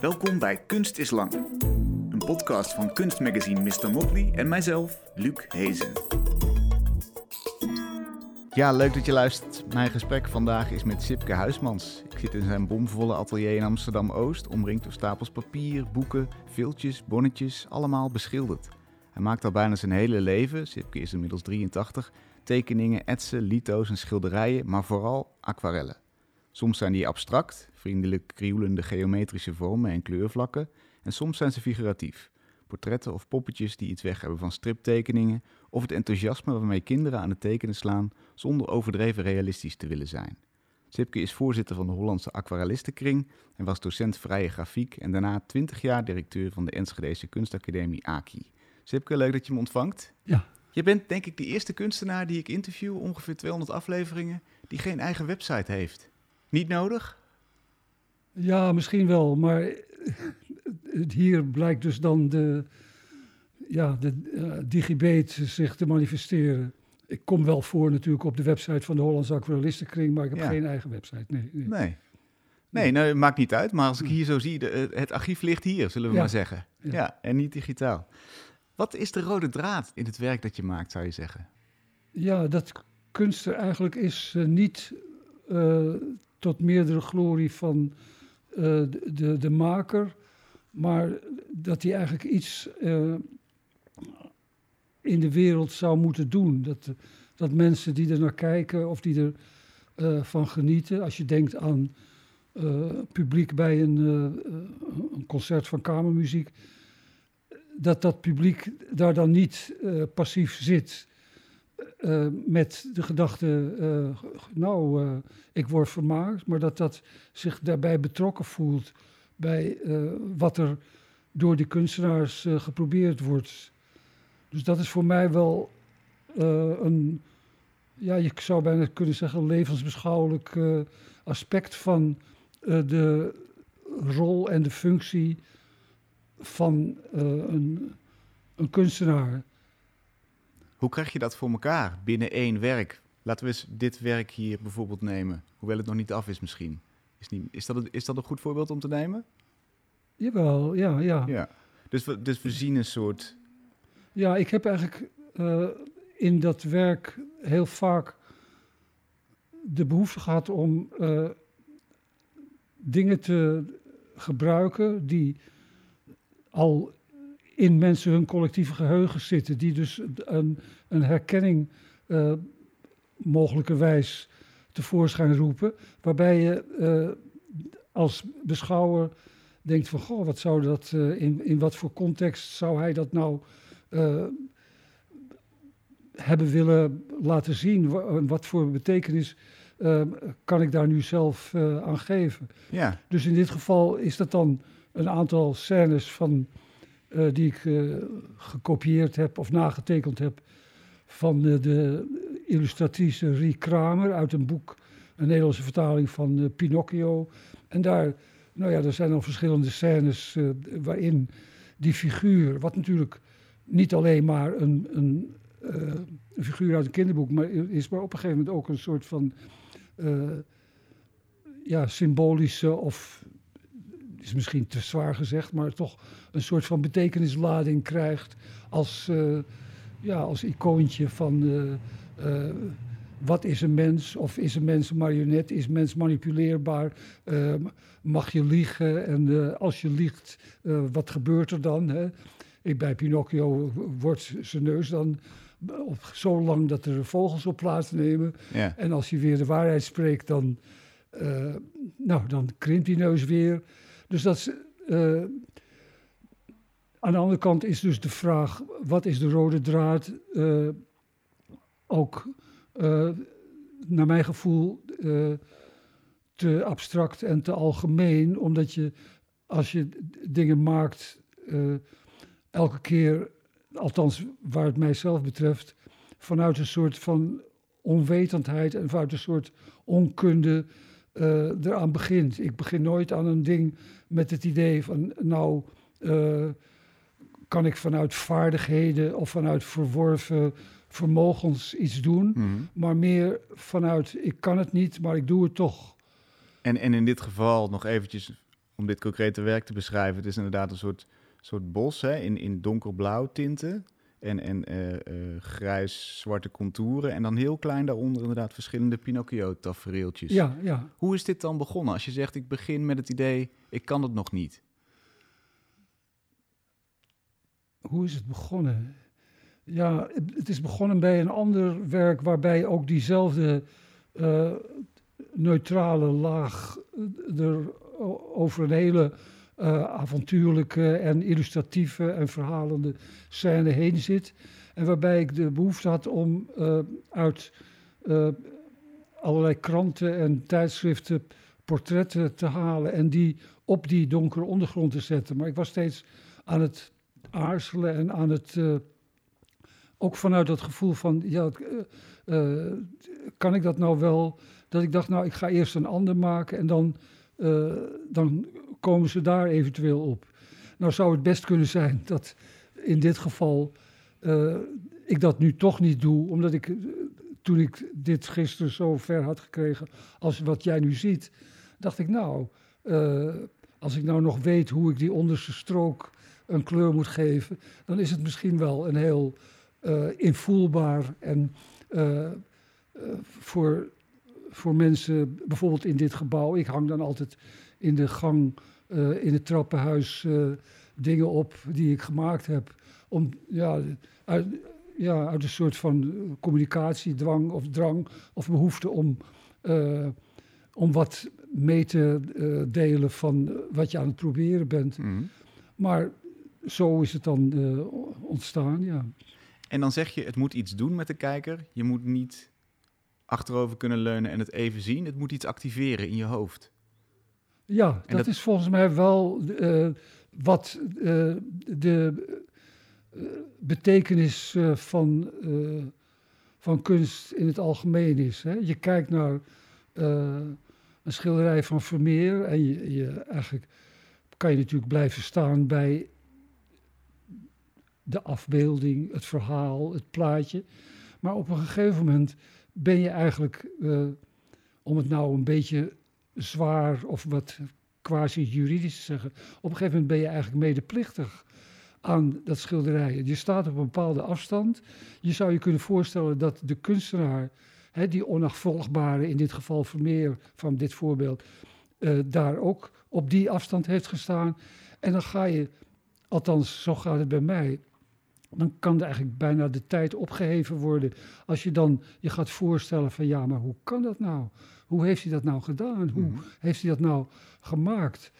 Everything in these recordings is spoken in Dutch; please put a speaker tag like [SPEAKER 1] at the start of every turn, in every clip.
[SPEAKER 1] Welkom bij Kunst is Lang. Een podcast van kunstmagazine Mr. Motley en mijzelf, Luc Hezen.
[SPEAKER 2] Ja, leuk dat je luistert. Mijn gesprek vandaag is met Sipke Huismans. Ik zit in zijn bomvolle atelier in Amsterdam-Oost, omringd door stapels papier, boeken, viltjes, bonnetjes, allemaal beschilderd. Hij maakt al bijna zijn hele leven, Sipke is inmiddels 83, tekeningen, etsen, lito's en schilderijen, maar vooral aquarellen. Soms zijn die abstract, vriendelijk krioelende geometrische vormen en kleurvlakken, en soms zijn ze figuratief. Portretten of poppetjes die iets weg hebben van striptekeningen, of het enthousiasme waarmee kinderen aan het tekenen slaan zonder overdreven realistisch te willen zijn. Sipke is voorzitter van de Hollandse Aquarellistenkring en was docent vrije grafiek en daarna 20 jaar directeur van de Enschedese kunstacademie AKI. Sipke, leuk dat je me ontvangt.
[SPEAKER 3] Ja.
[SPEAKER 2] Je bent denk ik de eerste kunstenaar die ik interview, ongeveer 200 afleveringen, die geen eigen website heeft. Niet nodig?
[SPEAKER 3] Ja, misschien wel, maar hier blijkt dus dan de, ja, de uh, digibet zich te manifesteren. Ik kom wel voor natuurlijk op de website van de Hollandse Aquarellistenkring, maar ik heb
[SPEAKER 2] Ja.
[SPEAKER 3] geen eigen website. Nee, nee.
[SPEAKER 2] Nee. Nee, nou, maakt niet uit. Maar als ik hier zo zie, de, eh, het archief ligt hier, zullen we
[SPEAKER 3] Ja.
[SPEAKER 2] maar zeggen. Ja.
[SPEAKER 3] Ja.
[SPEAKER 2] en niet digitaal. Wat is de rode draad in het werk dat je maakt, zou je zeggen?
[SPEAKER 3] Ja, dat kunst er eigenlijk is eh, niet tot meerdere glorie van eh, de, de, maker, maar dat hij eigenlijk iets eh, in de wereld zou moeten doen. Dat, dat mensen die er naar kijken of die er eh, van genieten, als je denkt aan publiek bij een, een concert van kamermuziek, dat dat publiek daar dan niet passief zit eh, met de gedachte, eh, nou, eh, ik word vermaakt, maar dat dat zich daarbij betrokken voelt bij wat er door die kunstenaars geprobeerd wordt. Dus dat is voor mij wel een, ja, je zou bijna kunnen zeggen, levensbeschouwelijk aspect van de rol en de functie van een, een kunstenaar.
[SPEAKER 2] Hoe krijg je dat voor elkaar binnen één werk? Laten we eens dit werk hier bijvoorbeeld nemen, hoewel het nog niet af is misschien. Is, niet, is, dat, een- is dat een goed voorbeeld om te nemen?
[SPEAKER 3] Jawel, ja, ja.
[SPEAKER 2] Ja. Dus we, dus we zien een soort...
[SPEAKER 3] Ja, ik heb eigenlijk eh, in dat werk heel vaak de behoefte gehad om eh, dingen te gebruiken die al in mensen hun collectieve geheugen zitten, die dus een, een herkenning eh, mogelijkerwijs tevoorschijn roepen, waarbij je eh, als beschouwer denkt van, goh, wat zou dat, eh, in, in wat voor context zou hij dat nou hebben willen laten zien? Wa- Wat voor betekenis kan ik daar nu zelf aan geven?
[SPEAKER 2] Ja,
[SPEAKER 3] Dus in dit geval is dat dan een aantal scènes van, eh, die ik eh, gekopieerd heb of nagetekend heb van eh, de illustratrice Rie Kramer uit een boek, een Nederlandse vertaling van Pinocchio. En daar, nou ja, er zijn dan verschillende scènes waarin die figuur, wat natuurlijk niet alleen maar een, een, een figuur uit een kinderboek maar is, maar op een gegeven moment ook een soort van ja, symbolische of is misschien te zwaar gezegd, maar toch een soort van betekenislading krijgt als, eh, ja, als icoontje van eh, eh, wat is een mens of is een mens een marionet, is een mens manipuleerbaar, mag je liegen en als je liegt, wat gebeurt er dan? Hè? Ik, bij Pinocchio wordt zijn neus dan op, zo lang dat er vogels op plaatsnemen.
[SPEAKER 2] ja.
[SPEAKER 3] En als hij weer de waarheid spreekt, dan, nou, dan krimpt die neus weer. Dus dat eh, aan de andere kant is dus de vraag, wat is de rode draad? eh, ook, eh, naar mijn gevoel, te abstract en te algemeen. Omdat je, als je dingen maakt, elke keer, althans waar het mijzelf betreft, vanuit een soort van onwetendheid en vanuit een soort onkunde eh, eraan begint. Ik begin nooit aan een ding met het idee van, nou, eh, kan ik vanuit vaardigheden of vanuit verworven vermogens iets doen,
[SPEAKER 2] Mhm.
[SPEAKER 3] maar meer vanuit, ik kan het niet, maar ik doe het toch.
[SPEAKER 2] En, en in dit geval nog eventjes om dit concrete werk te beschrijven, het is inderdaad een soort, soort bos hè, in, in donkerblauw tinten en, en eh, eh, grijs-zwarte contouren. En dan heel klein daaronder inderdaad verschillende Pinocchio-tafereeltjes.
[SPEAKER 3] Ja, ja.
[SPEAKER 2] Hoe is dit dan begonnen? Als je zegt, ik begin met het idee, ik kan het nog niet.
[SPEAKER 3] Hoe is het begonnen? Ja, het, het is begonnen bij een ander werk waarbij ook diezelfde eh, neutrale laag er over een hele eh, avontuurlijke en illustratieve en verhalende scène heen zit. En waarbij ik de behoefte had om eh, uit eh, allerlei kranten en tijdschriften portretten te halen en die op die donkere ondergrond te zetten. Maar ik was steeds aan het aarzelen en aan het. ook vanuit dat gevoel van, ja, kan ik dat nou wel? Dat ik dacht, nou, ik ga eerst een ander maken en dan, dan komen ze daar eventueel op. Nou zou het best kunnen zijn dat in dit geval eh, ik dat nu toch niet doe, omdat ik, eh, toen ik dit gisteren zo ver had gekregen als wat jij nu ziet, dacht ik, nou, eh, als ik nou nog weet hoe ik die onderste strook een kleur moet geven, dan is het misschien wel een heel eh, invoelbaar en voor, voor mensen, bijvoorbeeld in dit gebouw, ik hang dan altijd in de gang, eh, in het trappenhuis, eh, dingen op die ik gemaakt heb. Om ja, uit, ja, uit een soort van communicatiedwang of drang of behoefte om, eh, om wat mee te delen van wat je aan het proberen bent.
[SPEAKER 2] Mhm.
[SPEAKER 3] Maar zo is het dan ontstaan, ja.
[SPEAKER 2] En dan zeg je, het moet iets doen met de kijker. Je moet niet achterover kunnen leunen en het even zien. Het moet iets activeren in je hoofd.
[SPEAKER 3] Ja, dat,
[SPEAKER 2] dat-
[SPEAKER 3] is volgens mij wel eh, wat eh, de eh, betekenis van, van kunst in het algemeen is. Hè? Je kijkt naar een schilderij van Vermeer en je, je, eigenlijk kan je natuurlijk blijven staan bij de afbeelding, het verhaal, het plaatje. Maar op een gegeven moment ben je eigenlijk, om het nou een beetje zwaar of wat quasi-juridisch zeggen. Op een gegeven moment ben je eigenlijk medeplichtig aan dat schilderij. Je staat op een bepaalde afstand. Je zou je kunnen voorstellen dat de kunstenaar, hè, die onafvolgbare, in dit geval Vermeer van dit voorbeeld, eh, daar ook op die afstand heeft gestaan. En dan ga je, althans zo gaat het bij mij, dan kan er eigenlijk bijna de tijd opgeheven worden. Als je dan je gaat voorstellen van ja, maar hoe kan dat nou? Hoe heeft hij dat nou gedaan? Hoe
[SPEAKER 2] Mhm.
[SPEAKER 3] heeft hij dat nou gemaakt?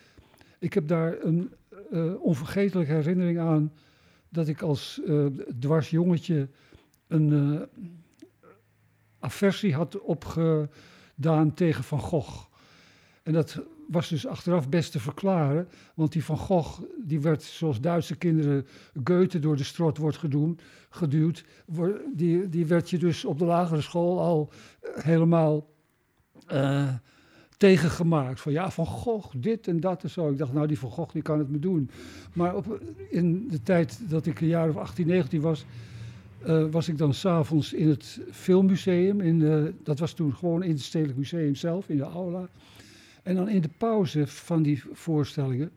[SPEAKER 3] Ik heb daar een eh, onvergetelijke herinnering aan dat ik als eh dwars jongetje een eh, aversie had opgedaan tegen Van Gogh. En dat was dus achteraf best te verklaren, want die Van Gogh, die werd zoals Duitse kinderen Goethe door de strot wordt geduwd, die, die werd je dus op de lagere school al eh, helemaal eh, tegengemaakt. Van ja, Van Gogh, dit en dat en zo. Ik dacht, nou, die Van Gogh, die kan het me doen. Maar op, in de tijd dat ik een jaar of 18, 19 was, eh, was ik dan s'avonds in het filmmuseum. In dat was toen gewoon in het Stedelijk Museum zelf, in de aula. En dan in de pauze van die voorstellingen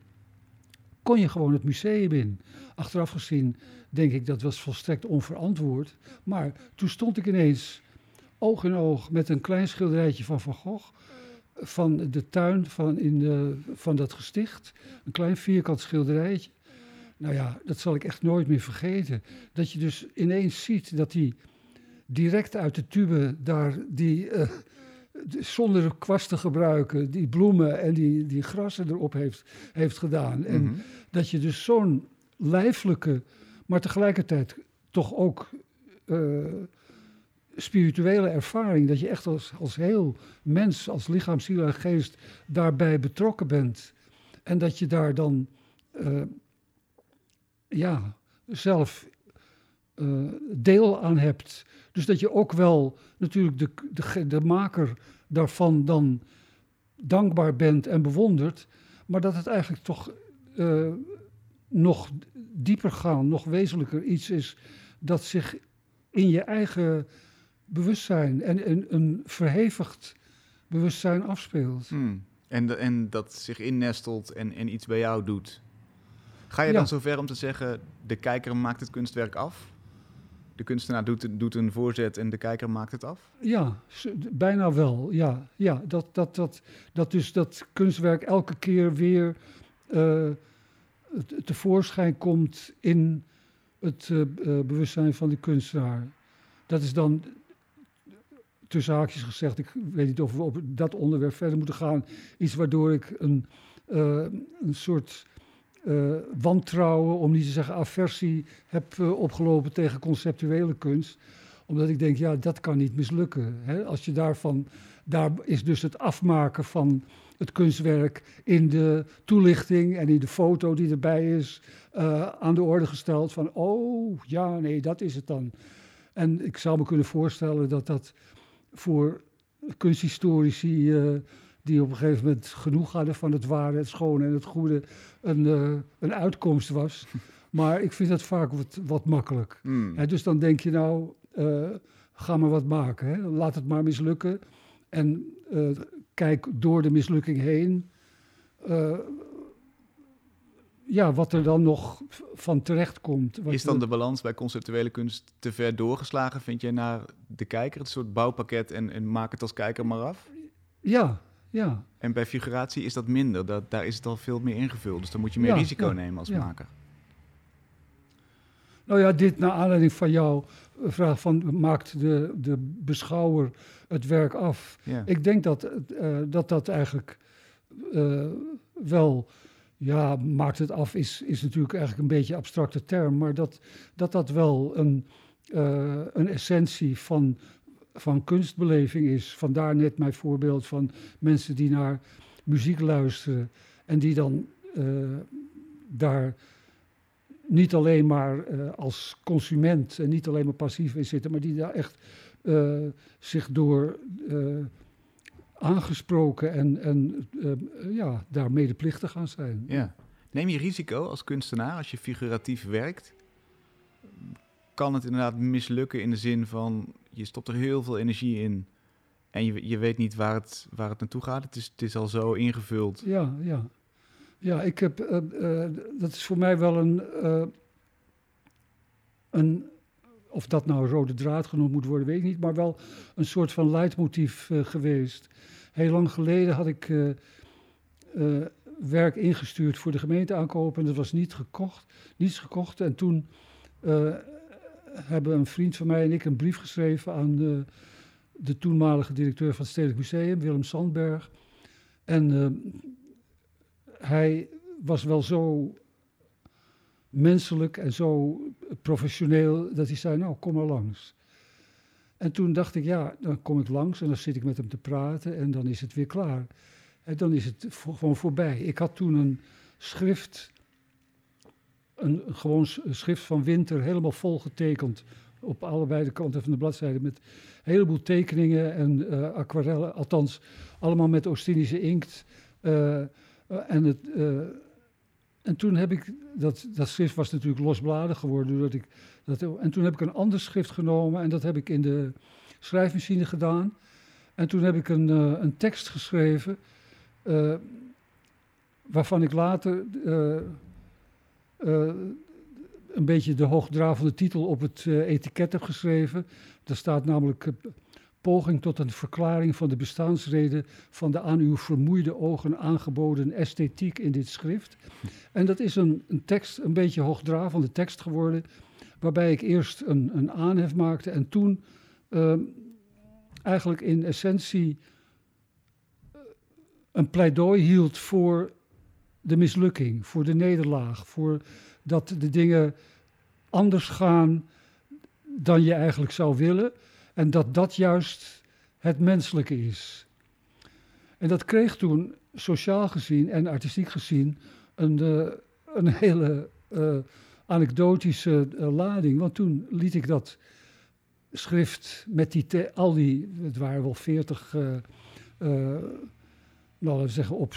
[SPEAKER 3] kon je gewoon het museum in. Achteraf gezien denk ik dat was volstrekt onverantwoord. Maar toen stond ik ineens oog in oog met een klein schilderijtje van Van Gogh. Van de tuin van, in de, van dat gesticht. Een klein vierkant schilderijtje. Nou ja, dat zal ik echt nooit meer vergeten. Dat je dus ineens ziet dat hij direct uit de tube daar die, eh, zonder kwast te gebruiken, die bloemen en die, die grassen erop heeft, heeft gedaan. En
[SPEAKER 2] Mhm.
[SPEAKER 3] dat je dus zo'n lijfelijke, maar tegelijkertijd toch ook eh, spirituele ervaring, dat je echt als, als heel mens, als lichaam, ziel en geest daarbij betrokken bent. En dat je daar dan eh, ja, zelf eh, deel aan hebt. Dus dat je ook wel natuurlijk de, de, de maker daarvan dan dankbaar bent en bewondert, maar dat het eigenlijk toch eh, nog dieper gaan, nog wezenlijker iets is dat zich in je eigen bewustzijn en een, een verhevigd bewustzijn afspeelt.
[SPEAKER 2] Hmm. En, en dat zich innestelt en, en iets bij jou doet. Ga je
[SPEAKER 3] Ja.
[SPEAKER 2] dan zover om te zeggen, de kijker maakt het kunstwerk af? De kunstenaar doet, doet een voorzet en de kijker maakt het af?
[SPEAKER 3] Ja, bijna wel. Ja, ja dat, dat, dat, dat dus dat kunstwerk elke keer weer eh, te- tevoorschijn komt in het eh, eh, bewustzijn van de kunstenaar. Dat is dan, tussen haakjes gezegd, ik weet niet of we op dat onderwerp verder moeten gaan, iets waardoor ik een, een soort eh, wantrouwen, om niet te zeggen aversie, heb eh, opgelopen tegen conceptuele kunst omdat ik denk, ja, dat kan niet mislukken. Hè? Als je daarvan, daar is dus het afmaken van het kunstwerk in de toelichting en in de foto die erbij is eh, aan de orde gesteld van, oh, ja, nee, dat is het dan. En ik zou me kunnen voorstellen dat dat voor kunsthistorici die op een gegeven moment genoeg hadden van het ware, het schone en het goede, een, eh, een uitkomst was. Maar ik vind dat vaak wat, wat makkelijk.
[SPEAKER 2] Hmm.
[SPEAKER 3] Dus dan denk je nou, eh, ga maar wat maken. Hè? Laat het maar mislukken. En eh, kijk door de mislukking heen. eh, ja, wat er dan nog van terecht komt.
[SPEAKER 2] Is dan de balans bij conceptuele kunst te ver doorgeslagen, vind je, naar de kijker? Het soort bouwpakket en, en maak het als kijker maar af?
[SPEAKER 3] Ja, ja.
[SPEAKER 2] En bij figuratie is dat minder. Dat, daar is het al veel meer ingevuld. Dus dan moet je meer
[SPEAKER 3] Ja,
[SPEAKER 2] risico
[SPEAKER 3] ja,
[SPEAKER 2] nemen als
[SPEAKER 3] ja.
[SPEAKER 2] maker.
[SPEAKER 3] Nou ja, dit naar aanleiding van jouw vraag van maakt de, de beschouwer het werk af? Ik denk dat eh, dat, dat eigenlijk eh, wel, ja, maakt het af is, is natuurlijk eigenlijk een beetje een abstracte term, maar dat dat, dat wel een, eh, een essentie van, van kunstbeleving is. Vandaar net mijn voorbeeld van mensen die naar muziek luisteren en die dan eh, daar niet alleen maar eh, als consument en niet alleen maar passief in zitten, maar die daar echt eh, zich door aangesproken en, en ja, daar medeplichtig aan zijn.
[SPEAKER 2] Ja. Neem je risico als kunstenaar als je figuratief werkt? Kan het inderdaad mislukken in de zin van je stopt er heel veel energie in en je, je weet niet waar het, waar het naartoe gaat? Het is, het is al zo ingevuld.
[SPEAKER 3] Ja, ja. Ja, ik heb, eh, eh, dat is voor mij wel een, eh, een, of dat nou rode draad genoemd moet worden, weet ik niet, maar wel een soort van leidmotief geweest. Heel lang geleden had ik werk ingestuurd voor de gemeenteaankoop en dat was niet gekocht, niets gekocht. En toen hebben een vriend van mij en ik een brief geschreven aan de, de toenmalige directeur van het Stedelijk Museum, Willem Sandberg. En eh, hij was wel zo menselijk en zo professioneel dat hij zei, nou, kom maar langs. En toen dacht ik, ja, dan kom ik langs en dan zit ik met hem te praten en dan is het weer klaar. En dan is het gewoon voorbij. Ik had toen een schrift, een, gewoon schrift van Winter, helemaal vol getekend op allebei de kanten van de bladzijde met een heleboel tekeningen en eh, aquarellen, althans allemaal met Oost-Indische inkt. Eh, eh, en, het, en toen heb ik, dat, dat schrift was natuurlijk losbladig geworden, doordat ik dat, en toen heb ik een ander schrift genomen en dat heb ik in de schrijfmachine gedaan. En toen heb ik een, een tekst geschreven, waarvan ik later een beetje de hoogdravende titel op het eh, etiket heb geschreven. Daar staat namelijk eh, poging tot een verklaring van de bestaansreden van de aan uw vermoeide ogen aangeboden esthetiek in dit schrift. En dat is een, een tekst, een beetje hoogdravende tekst geworden, waarbij ik eerst een, een aanhef maakte en toen eh, eigenlijk in essentie eh, een pleidooi hield voor de mislukking, voor de nederlaag, voor dat de dingen anders gaan dan je eigenlijk zou willen. En dat dat juist het menselijke is. En dat kreeg toen, sociaal gezien en artistiek gezien, een, eh, een hele eh, anekdotische eh, lading. Want toen liet ik dat schrift met die, al die, het waren wel veertig, nou laten we zeggen op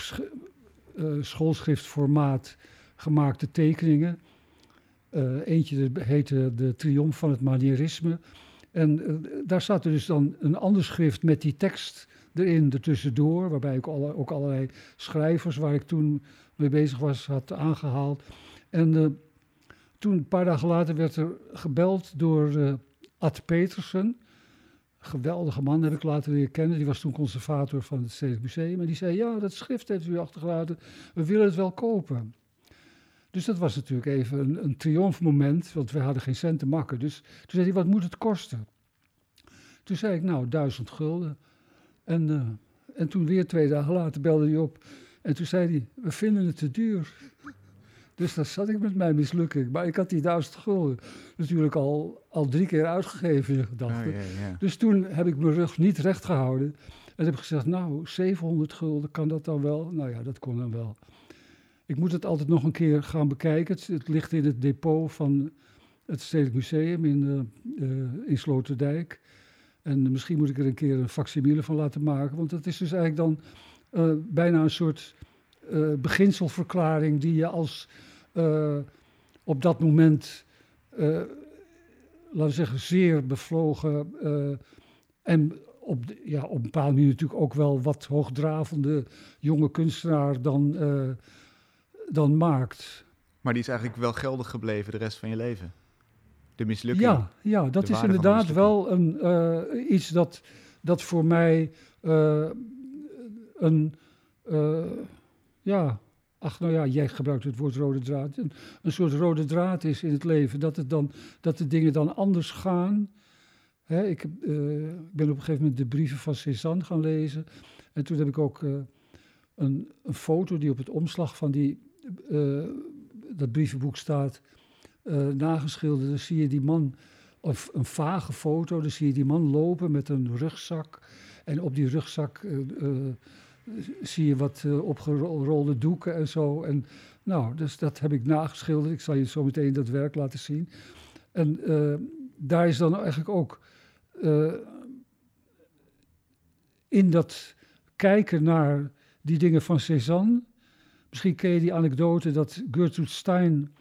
[SPEAKER 3] schoolschriftformaat gemaakte tekeningen. Eh, eentje heette De Triomf van het Manierisme. En eh, daar staat er dus dan een ander schrift met die tekst erin, ertussendoor, waarbij ik alle, ook allerlei schrijvers waar ik toen mee bezig was had aangehaald. En eh, toen, een paar dagen later, werd er gebeld door Ad Petersen. Geweldige man heb ik later leren kennen. Die was toen conservator van het Stedelijk Museum. En die zei, ja, dat schrift heeft u achtergelaten. We willen het wel kopen. Dus dat was natuurlijk even een, een triomfmoment, want we hadden geen cent te makken. Dus toen zei hij, wat moet het kosten? Toen zei ik, nou, duizend gulden. En, uh, en toen weer twee dagen later belde hij op. En toen zei hij, we vinden het te duur. Dus daar zat ik met mijn mislukking. Maar ik had die duizend gulden natuurlijk al, al drie keer uitgegeven in gedachten.
[SPEAKER 2] Oh, ja, ja.
[SPEAKER 3] Dus toen heb ik mijn rug niet recht gehouden. En heb ik gezegd, nou, 700 gulden, kan dat dan wel? Nou ja, dat kon dan wel. Ik moet het altijd nog een keer gaan bekijken. Het, het ligt in het depot van het Stedelijk Museum in, uh, uh, in Sloterdijk. En misschien moet ik er een keer een facsimile van laten maken. Want dat is dus eigenlijk dan uh, bijna een soort beginselverklaring die je als uh, op dat moment, laten we zeggen, zeer bevlogen en op, de, ja, op een bepaalde manier natuurlijk ook wel wat hoogdravende jonge kunstenaar dan, dan maakt.
[SPEAKER 2] Maar die is eigenlijk wel geldig gebleven de rest van je leven? De mislukking?
[SPEAKER 3] Ja, ja dat is inderdaad wel een, iets dat, dat voor mij een, uh, ja, ach nou ja, jij gebruikt het woord rode draad, een, soort rode draad is in het leven, dat, het dan, dat de dingen dan anders gaan. Hè, ik ben op een gegeven moment de brieven van Cézanne gaan lezen en toen heb ik ook een, een, foto die op het omslag van die, dat brievenboek staat nageschilderd. Dan zie je die man, of een vage foto, dan zie je die man lopen met een rugzak. En op die rugzak zie je wat opgerolde doeken en zo. En nou, dus dat heb ik nageschilderd. Ik zal je zo meteen dat werk laten zien. En daar is dan eigenlijk ook in dat kijken naar die dingen van Cézanne. Misschien ken je die anekdote dat Gertrude Stein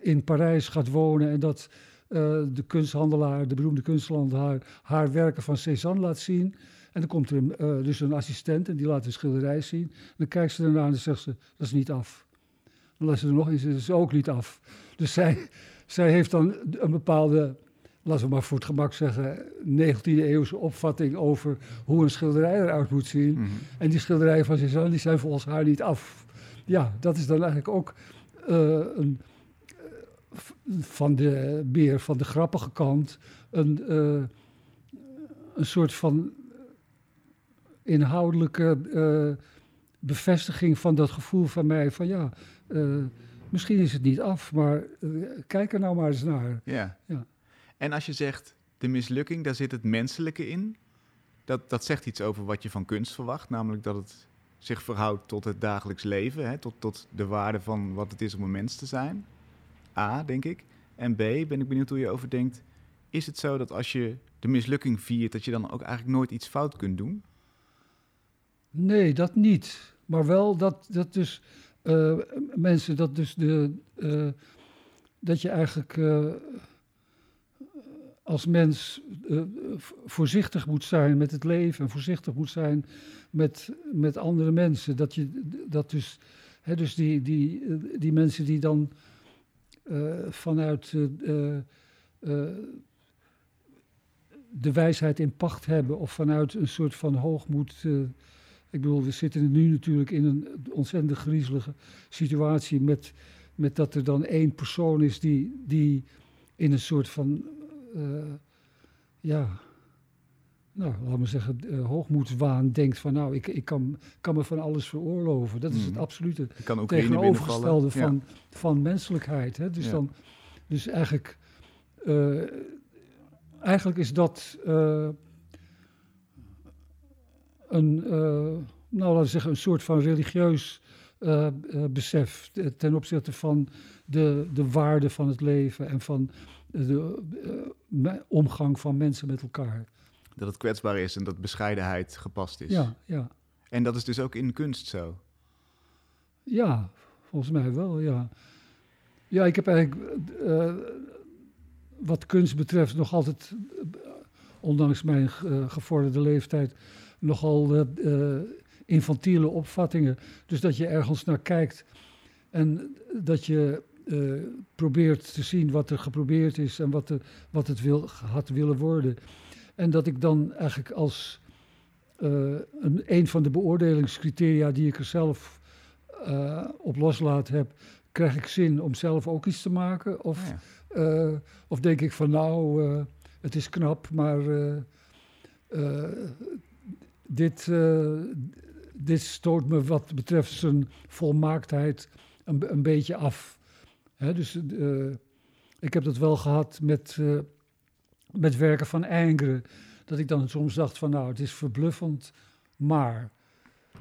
[SPEAKER 3] in Parijs gaat wonen en dat de kunsthandelaar, de beroemde kunsthandelaar, haar werken van Cézanne laat zien. En dan komt er een, uh, dus een assistent en die laat de schilderij zien. En dan kijkt ze ernaar en dan zegt ze, dat is niet af. Dan laat ze er nog eens, dat is ook niet af. Dus zij, zij heeft dan een bepaalde, laten we maar voor het gemak zeggen, 19e eeuwse opvatting over hoe een schilderij eruit moet zien. Mm -hmm. En die schilderijen van Cézanne, die zijn volgens haar niet af. Ja, dat is dan eigenlijk ook uh, een, van de meer van de grappige kant een, uh, een soort van inhoudelijke uh, bevestiging van dat gevoel van mij van ja, misschien is het niet af, maar kijk er nou maar eens naar.
[SPEAKER 2] Ja. ja. En als je zegt de mislukking, daar zit het menselijke in. Dat, dat zegt iets over wat je van kunst verwacht, namelijk dat het zich verhoudt tot het dagelijks leven, hè, tot, tot de waarde van wat het is om een mens te zijn. A, denk ik. En B, ben ik benieuwd hoe je over denkt. Is het zo dat als je de mislukking viert, dat je dan ook eigenlijk nooit iets fout kunt doen?
[SPEAKER 3] Nee, dat niet. Maar wel dat, dat dus uh, mensen, dat dus de. Uh, dat je eigenlijk. Uh, als mens uh, voorzichtig moet zijn met het leven en voorzichtig moet zijn met, met andere mensen. Dat, je, dat dus, hè, dus die, die, die mensen die dan uh, vanuit uh, de wijsheid in pacht hebben of vanuit een soort van hoogmoed. Ik bedoel, we zitten nu natuurlijk in een ontzettend griezelige situatie met, met dat er dan één persoon is die, die in een soort van uh, ja, nou, laten we zeggen, uh, hoogmoedswaan denkt van nou, ik, ik kan, kan me van alles veroorloven. Dat is mm. het absolute tegenovergestelde van, ja. van menselijkheid. Hè? Dus, ja. dan, dus eigenlijk, uh, eigenlijk is dat een, nou, laten we zeggen, een soort van religieus besef ten opzichte van de, de waarde van het leven en van de uh, omgang van mensen met elkaar.
[SPEAKER 2] Dat het kwetsbaar is en dat bescheidenheid gepast is.
[SPEAKER 3] Ja, ja.
[SPEAKER 2] En dat is dus ook in kunst zo?
[SPEAKER 3] Ja, volgens mij wel, ja. Ja, ik heb eigenlijk wat kunst betreft nog altijd, ondanks mijn gevorderde leeftijd, nogal uh, infantiele opvattingen. Dus dat je ergens naar kijkt en dat je probeert te zien wat er geprobeerd is en wat, de, wat het wil, had willen worden. En dat ik dan eigenlijk als een, een van de beoordelingscriteria die ik er zelf op loslaat heb, krijg ik zin om zelf ook iets te maken? Of, oh of denk ik van nou, het is knap, maar dit, uh, dit stoot me wat betreft zijn volmaaktheid een, een beetje af. Hè, dus uh, ik heb dat wel gehad met, met werken van Engre. Dat ik dan soms dacht van nou, het is verbluffend, maar...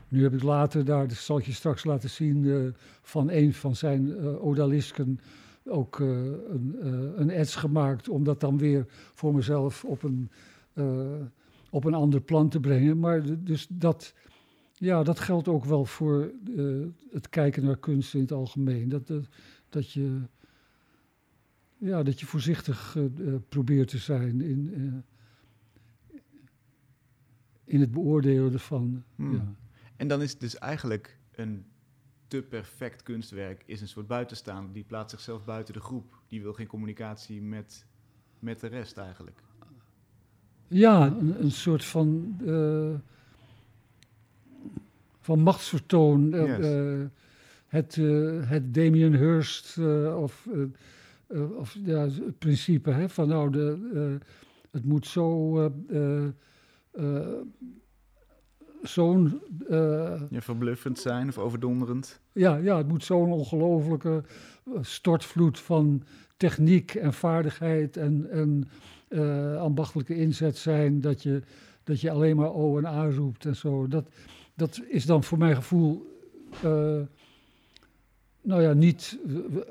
[SPEAKER 3] Nu heb ik later daar, dat zal ik je straks laten zien, van een van zijn odalisken ook een, een ets gemaakt. Om dat dan weer voor mezelf op een op een ander plan te brengen. Maar dus dat, ja, dat geldt ook wel voor uh, het kijken naar kunst in het algemeen. Dat, dat, dat, je, ja, dat je voorzichtig uh, probeert te zijn in, uh, in het beoordelen ervan. Hmm. Ja.
[SPEAKER 2] En dan is het dus eigenlijk een te perfect kunstwerk is een soort buitenstaander. Die plaatst zichzelf buiten de groep. Die wil geen communicatie met, met de rest eigenlijk.
[SPEAKER 3] Ja, een, een soort van, uh, van machtsvertoon. Yes. Uh, het, uh, het Damien Hirst of, of ja, het principe hè, van nou, de, het moet zo zo'n...
[SPEAKER 2] ja, verbluffend zijn of overdonderend.
[SPEAKER 3] Ja, ja het moet zo'n ongelofelijke stortvloed van techniek en vaardigheid en, en uh, ambachtelijke inzet zijn, dat je, dat je alleen maar O en A roept en zo. Dat, dat is dan voor mijn gevoel, uh, nou ja, niet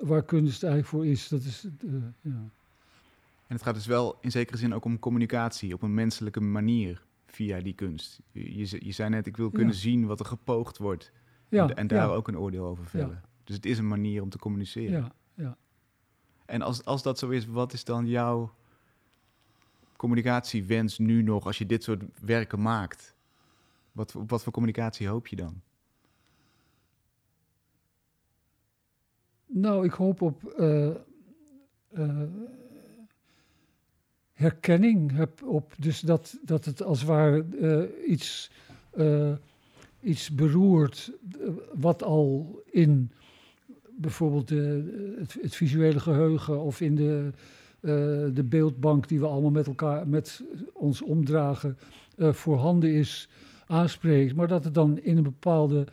[SPEAKER 3] waar kunst eigenlijk voor is. Dat is uh, ja.
[SPEAKER 2] En het gaat dus wel in zekere zin ook om communicatie op een menselijke manier via die kunst. Je, je zei net, ik wil kunnen zien wat er gepoogd wordt. Ja, en, en daar ook een oordeel over vellen. Dus het is een manier om te communiceren.
[SPEAKER 3] Ja, ja.
[SPEAKER 2] En als, als dat zo is, wat is dan jouw communicatiewens nu nog als je dit soort werken maakt? Wat, wat voor communicatie hoop je dan?
[SPEAKER 3] Nou, ik hoop op uh, uh, herkenning. Heb op, dus dat, dat het als het ware uh, iets, iets beroert wat al in bijvoorbeeld het, visuele geheugen of in de de beeldbank die we allemaal met elkaar, met ons omdragen, uh, voorhanden is, aanspreekt. Maar dat het dan in een bepaalde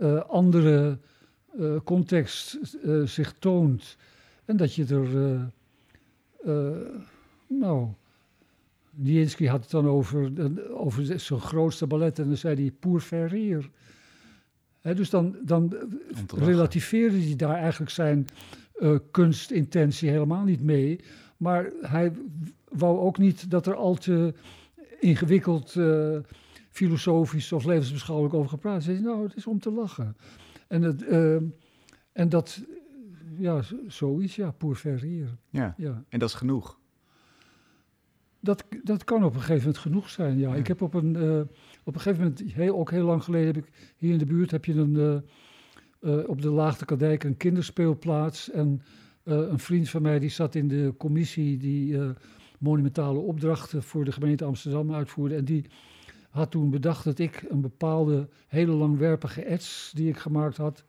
[SPEAKER 3] uh, andere context zich toont. En dat je er, nou, Nijinsky had het dan over, over zijn grootste ballet en dan zei hij pour faire dus dan, dan relativeerde hij daar eigenlijk zijn uh, kunstintentie helemaal niet mee. Maar hij wou ook niet dat er al te ingewikkeld uh, filosofisch of levensbeschouwelijk over gepraat is. Nou, het is om te lachen. En, het, uh, en dat, ja, zoiets, ja, pour faire
[SPEAKER 2] Ja. ja, en dat is genoeg?
[SPEAKER 3] Dat, dat kan op een gegeven moment genoeg zijn, ja. Ik heb op een, op een gegeven moment, heel, ook heel lang geleden, heb ik hier in de buurt heb je een uh, op de Laagdekadijk een kinderspeelplaats. En uh, een vriend van mij die zat in de commissie die uh, monumentale opdrachten voor de gemeente Amsterdam uitvoerde. En die had toen bedacht dat ik een bepaalde hele langwerpige ets die ik gemaakt had,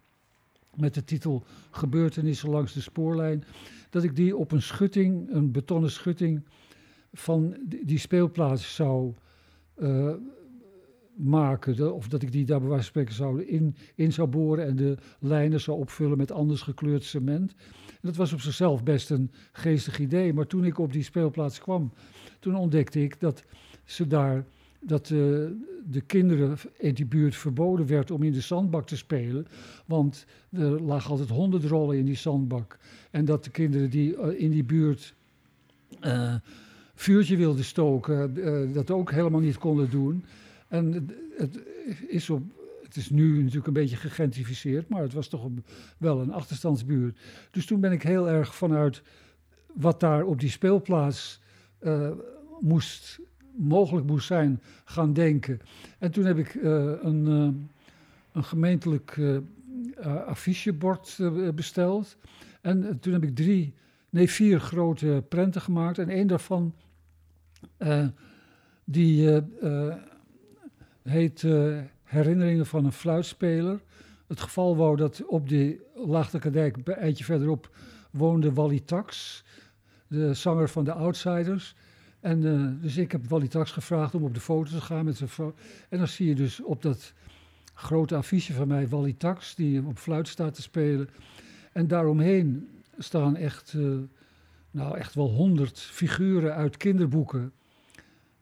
[SPEAKER 3] met de titel Gebeurtenissen langs de spoorlijn, dat ik die op een schutting, een betonnen schutting van die, speelplaats zou maken. of dat ik die daar bij zou in, in zou boren en de lijnen zou opvullen met anders gekleurd cement. En dat was op zichzelf best een geestig idee. Maar toen ik op die speelplaats kwam, toen ontdekte ik dat ze daar dat uh, de kinderen in die buurt verboden werd om in de zandbak te spelen. Want er lagen altijd honderdrollen in die zandbak. En dat de kinderen die uh, in die buurt uh, vuurtje wilden stoken, dat ook helemaal niet konden doen. En het, is op, het is nu natuurlijk een beetje gegentrificeerd, maar het was toch wel een achterstandsbuurt. Dus toen ben ik heel erg vanuit wat daar op die speelplaats uh, moest mogelijk moest zijn gaan denken. En toen heb ik een, een gemeentelijk affichebord besteld. En toen heb ik drie, nee vier grote prenten gemaakt. En één daarvan, die heet Herinneringen van een fluitspeler. Het geval wou dat op de Laagdekerdijk, een eindje verderop, woonde Wally Tax, de zanger van de Outsiders. En uh, dus ik heb Wally Tax gevraagd om op de foto te gaan met zijn vrouw. En dan zie je dus op dat grote affiche van mij Wally Tax, die op fluit staat te spelen. En daaromheen staan echt, uh, nou echt wel honderd figuren uit kinderboeken.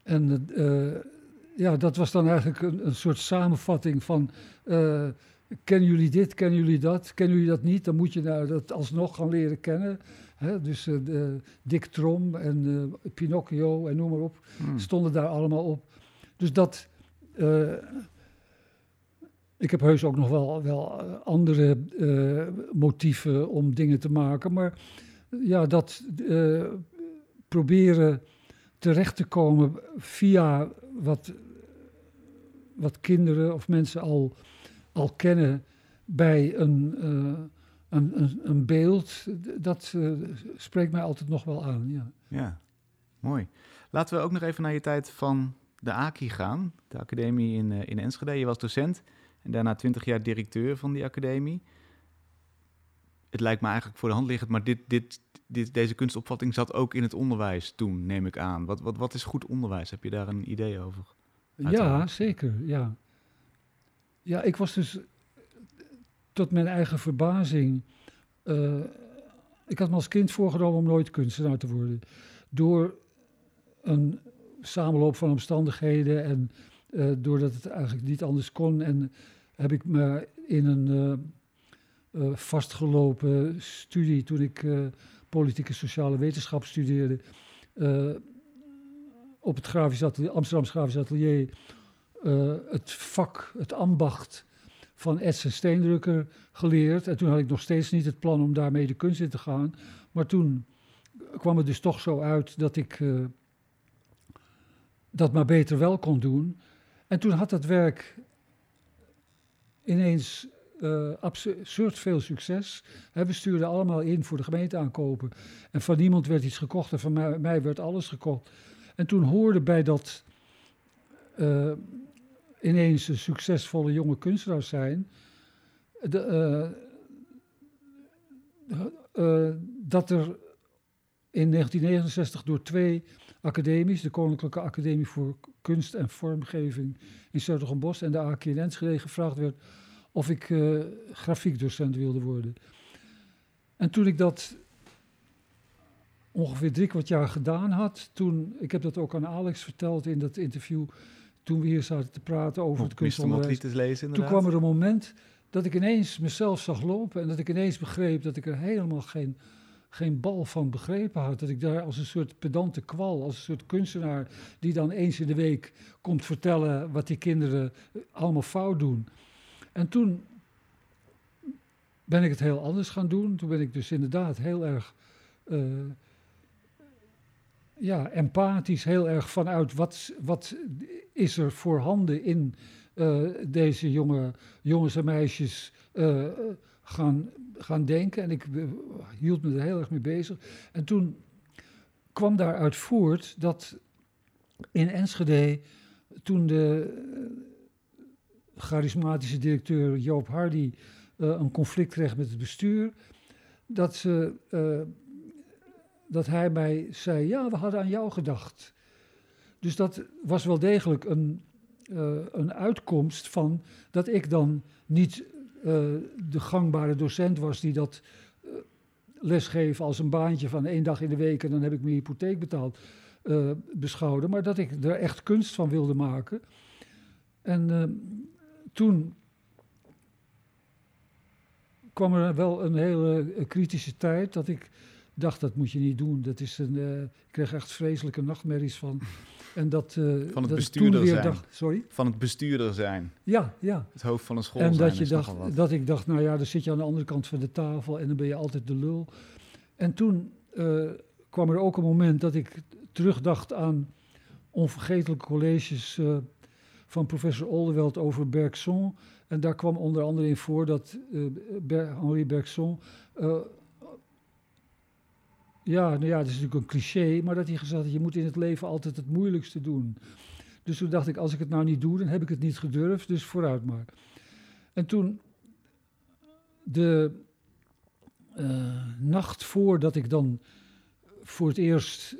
[SPEAKER 3] En ja, dat was dan eigenlijk een, een soort samenvatting van... Uh, kennen jullie dit, kennen jullie dat, kennen jullie dat niet? Dan moet je nou dat alsnog gaan leren kennen. Hè? Dus uh, de Dick Trom en uh, Pinocchio en noem maar op, hmm. stonden daar allemaal op. Dus dat... ik heb heus ook nog wel, wel andere motieven om dingen te maken. Maar ja, dat proberen terecht te komen via wat wat kinderen of mensen al, al kennen bij een, uh, een, een, beeld, dat uh, spreekt mij altijd nog wel aan. Ja.
[SPEAKER 2] ja, mooi. Laten we ook nog even naar je tijd van de AKI gaan, de academie in, uh, in Enschede. Je was docent en daarna twintig jaar directeur van die academie. Het lijkt me eigenlijk voor de hand liggend, maar dit, dit, dit, deze kunstopvatting zat ook in het onderwijs toen, neem ik aan. Wat, wat, wat is goed onderwijs? Heb je daar een idee over?
[SPEAKER 3] Ja, zeker. Ja. ja, ik was dus tot mijn eigen verbazing. Uh, ik had me als kind voorgenomen om nooit kunstenaar te worden. Door een samenloop van omstandigheden en uh, doordat het eigenlijk niet anders kon. En heb ik me in een uh, vastgelopen studie, toen ik politieke sociale wetenschap studeerde, op het grafisch atelier, Amsterdamse grafisch atelier uh, het vak, het ambacht van Edson Steendrukker geleerd. En toen had ik nog steeds niet het plan om daarmee de kunst in te gaan. Maar toen kwam het dus toch zo uit dat ik uh, dat maar beter wel kon doen. En toen had dat werk ineens uh, absurd veel succes. we stuurden allemaal in voor de gemeenteaankopen. En van niemand werd iets gekocht en van mij werd alles gekocht. En toen hoorde bij dat uh, ineens een succesvolle jonge kunstenaar zijn, de, uh, uh, dat er in 1969 door twee academies, de Koninklijke Academie voor Kunst en Vormgeving in Zuidergenbos en de AK in Enschede, gevraagd werd of ik grafiekdocent wilde worden. En toen ik dat ongeveer drie kwart jaar gedaan had. Toen, ik heb dat ook aan Alex verteld in dat interview, toen we hier zaten te praten over het kunstonderwijs.
[SPEAKER 2] lezen,
[SPEAKER 3] toen kwam er een moment dat ik ineens mezelf zag lopen en dat ik ineens begreep dat ik er helemaal geen, geen bal van begrepen had. Dat ik daar als een soort pedante kwal, als een soort kunstenaar die dan eens in de week komt vertellen wat die kinderen allemaal fout doen. En toen ben ik het heel anders gaan doen. Toen ben ik dus inderdaad heel erg uh, ja, empathisch heel erg vanuit wat, wat is er voorhanden in uh, deze jonge jongens en meisjes uh, gaan, gaan denken. En ik uh, hield me er heel erg mee bezig. En toen kwam daaruit voort dat in Enschede, toen de charismatische directeur Joop Hardy een conflict kreeg met het bestuur, dat ze dat hij mij zei: Ja, we hadden aan jou gedacht. Dus dat was wel degelijk een, uh, een uitkomst van dat ik dan niet uh, de gangbare docent was die dat uh, lesgeven als een baantje van één dag in de week en dan heb ik mijn hypotheek betaald beschouwde, maar dat ik er echt kunst van wilde maken. En toen kwam er wel een hele kritische tijd dat ik dacht, dat moet je niet doen. Dat is een, uh, ik kreeg echt vreselijke nachtmerries van. En dat,
[SPEAKER 2] uh, van het dat bestuurder weer zijn.
[SPEAKER 3] Dacht, sorry?
[SPEAKER 2] Van het bestuurder zijn.
[SPEAKER 3] Ja, ja.
[SPEAKER 2] Het hoofd van een school
[SPEAKER 3] en
[SPEAKER 2] zijn.
[SPEAKER 3] dat, je dacht, dat ik dacht, nou ja, dan zit je aan de andere kant van de tafel en dan ben je altijd de lul. En toen uh, kwam er ook een moment dat ik terugdacht aan onvergetelijke colleges van professor Oldeweld over Bergson. En daar kwam onder andere in voor dat Henri Bergson. Ja, nou ja, dat is natuurlijk een cliché, maar dat hij gezegd had: je moet in het leven altijd het moeilijkste doen. Dus toen dacht ik: als ik het nou niet doe, dan heb ik het niet gedurfd, dus vooruit maar. En toen de nacht voordat ik dan voor het eerst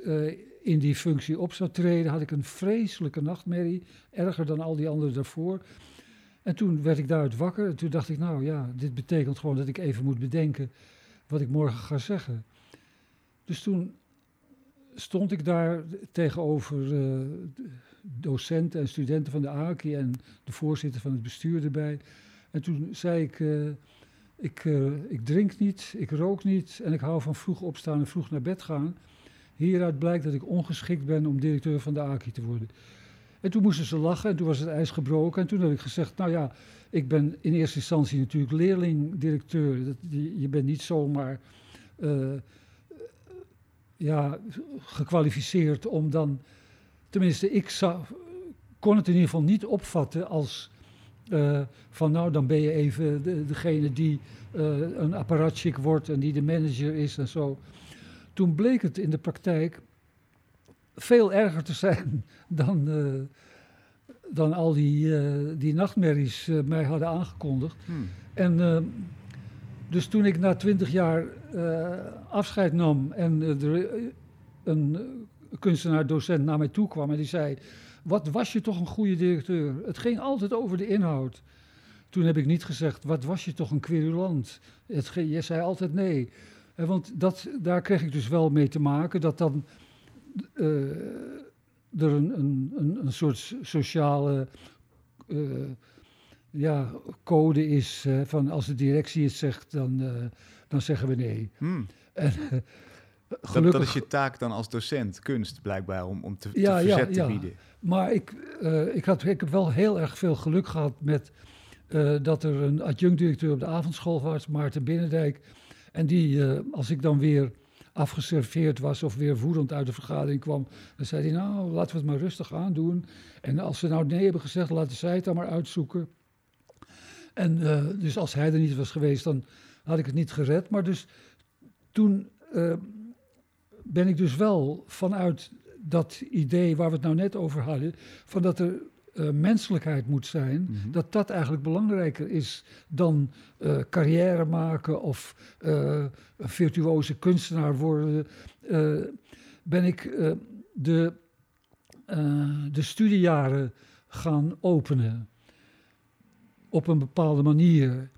[SPEAKER 3] in die functie op zou treden, had ik een vreselijke nachtmerrie, erger dan al die anderen daarvoor. En toen werd ik daaruit wakker en toen dacht ik, nou ja, dit betekent gewoon dat ik even moet bedenken wat ik morgen ga zeggen. Dus toen stond ik daar tegenover uh, docenten en studenten van de AKI en de voorzitter van het bestuur erbij. En toen zei ik, uh, ik, uh, ik drink niet, ik rook niet en ik hou van vroeg opstaan en vroeg naar bed gaan. Hieruit blijkt dat ik ongeschikt ben om directeur van de AKI te worden. En toen moesten ze lachen en toen was het ijs gebroken. En toen heb ik gezegd, nou ja, ik ben in eerste instantie natuurlijk leerling-directeur. Je bent niet zomaar ja, gekwalificeerd om dan... Tenminste, ik zou, kon het in ieder geval niet opvatten als... Uh, van nou, dan ben je even de, degene die uh, een apparatchik wordt en die de manager is en zo. Toen bleek het in de praktijk veel erger te zijn dan, uh, dan al die, die nachtmerries mij hadden aangekondigd. Hmm. En dus toen ik na twintig jaar afscheid nam en er een kunstenaar-docent naar mij toe kwam en die zei: Wat was je toch een goede directeur? Het ging altijd over de inhoud. Toen heb ik niet gezegd: Wat was je toch een querulant? Het, je zei altijd nee. Want dat, daar kreeg ik dus wel mee te maken, dat dan uh, er een, een, een, een, soort sociale ja, code is uh, van als de directie het zegt, dan, dan zeggen we nee.
[SPEAKER 2] Hmm. En, gelukkig... dat, is je taak dan als docent kunst blijkbaar om, om te, ja, te verzet ja, te bieden.
[SPEAKER 3] Maar ik, ik, had, ik heb wel heel erg veel geluk gehad met dat er een adjunct-directeur op de avondschool was, Maarten Binnendijk en die, als ik dan weer afgeserveerd was of weer woedend uit de vergadering kwam, dan zei hij, nou, laten we het maar rustig aandoen. En als ze nou nee hebben gezegd, laten zij het dan maar uitzoeken. En uh, dus als hij er niet was geweest, dan had ik het niet gered. Maar dus toen uh, ben ik dus wel vanuit dat idee waar we het nou net over hadden, van dat er uh, menselijkheid moet zijn, mhm. dat dat eigenlijk belangrijker is dan uh, carrière maken of uh, een virtuoze kunstenaar worden, ben ik de, de studiejaren gaan openen op een bepaalde manier.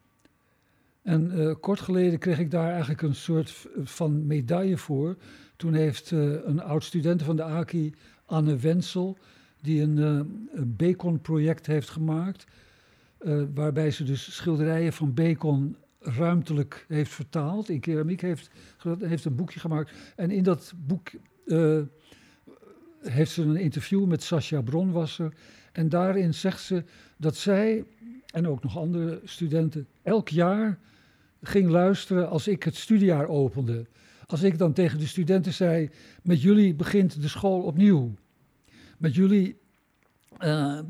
[SPEAKER 3] En kort geleden kreeg ik daar eigenlijk een soort van medaille voor. Toen heeft een oud student van de AKI, Anne Wensel, die een, uh, een Bacon-project heeft gemaakt. Waarbij ze dus schilderijen van Bacon ruimtelijk heeft vertaald. In keramiek heeft, heeft een boekje gemaakt. En in dat boek heeft ze een interview met Sascha Bronwasser. En daarin zegt ze dat zij en ook nog andere studenten elk jaar ging luisteren als ik het studiejaar opende. Als ik dan tegen de studenten zei: Met jullie begint de school opnieuw met jullie uh,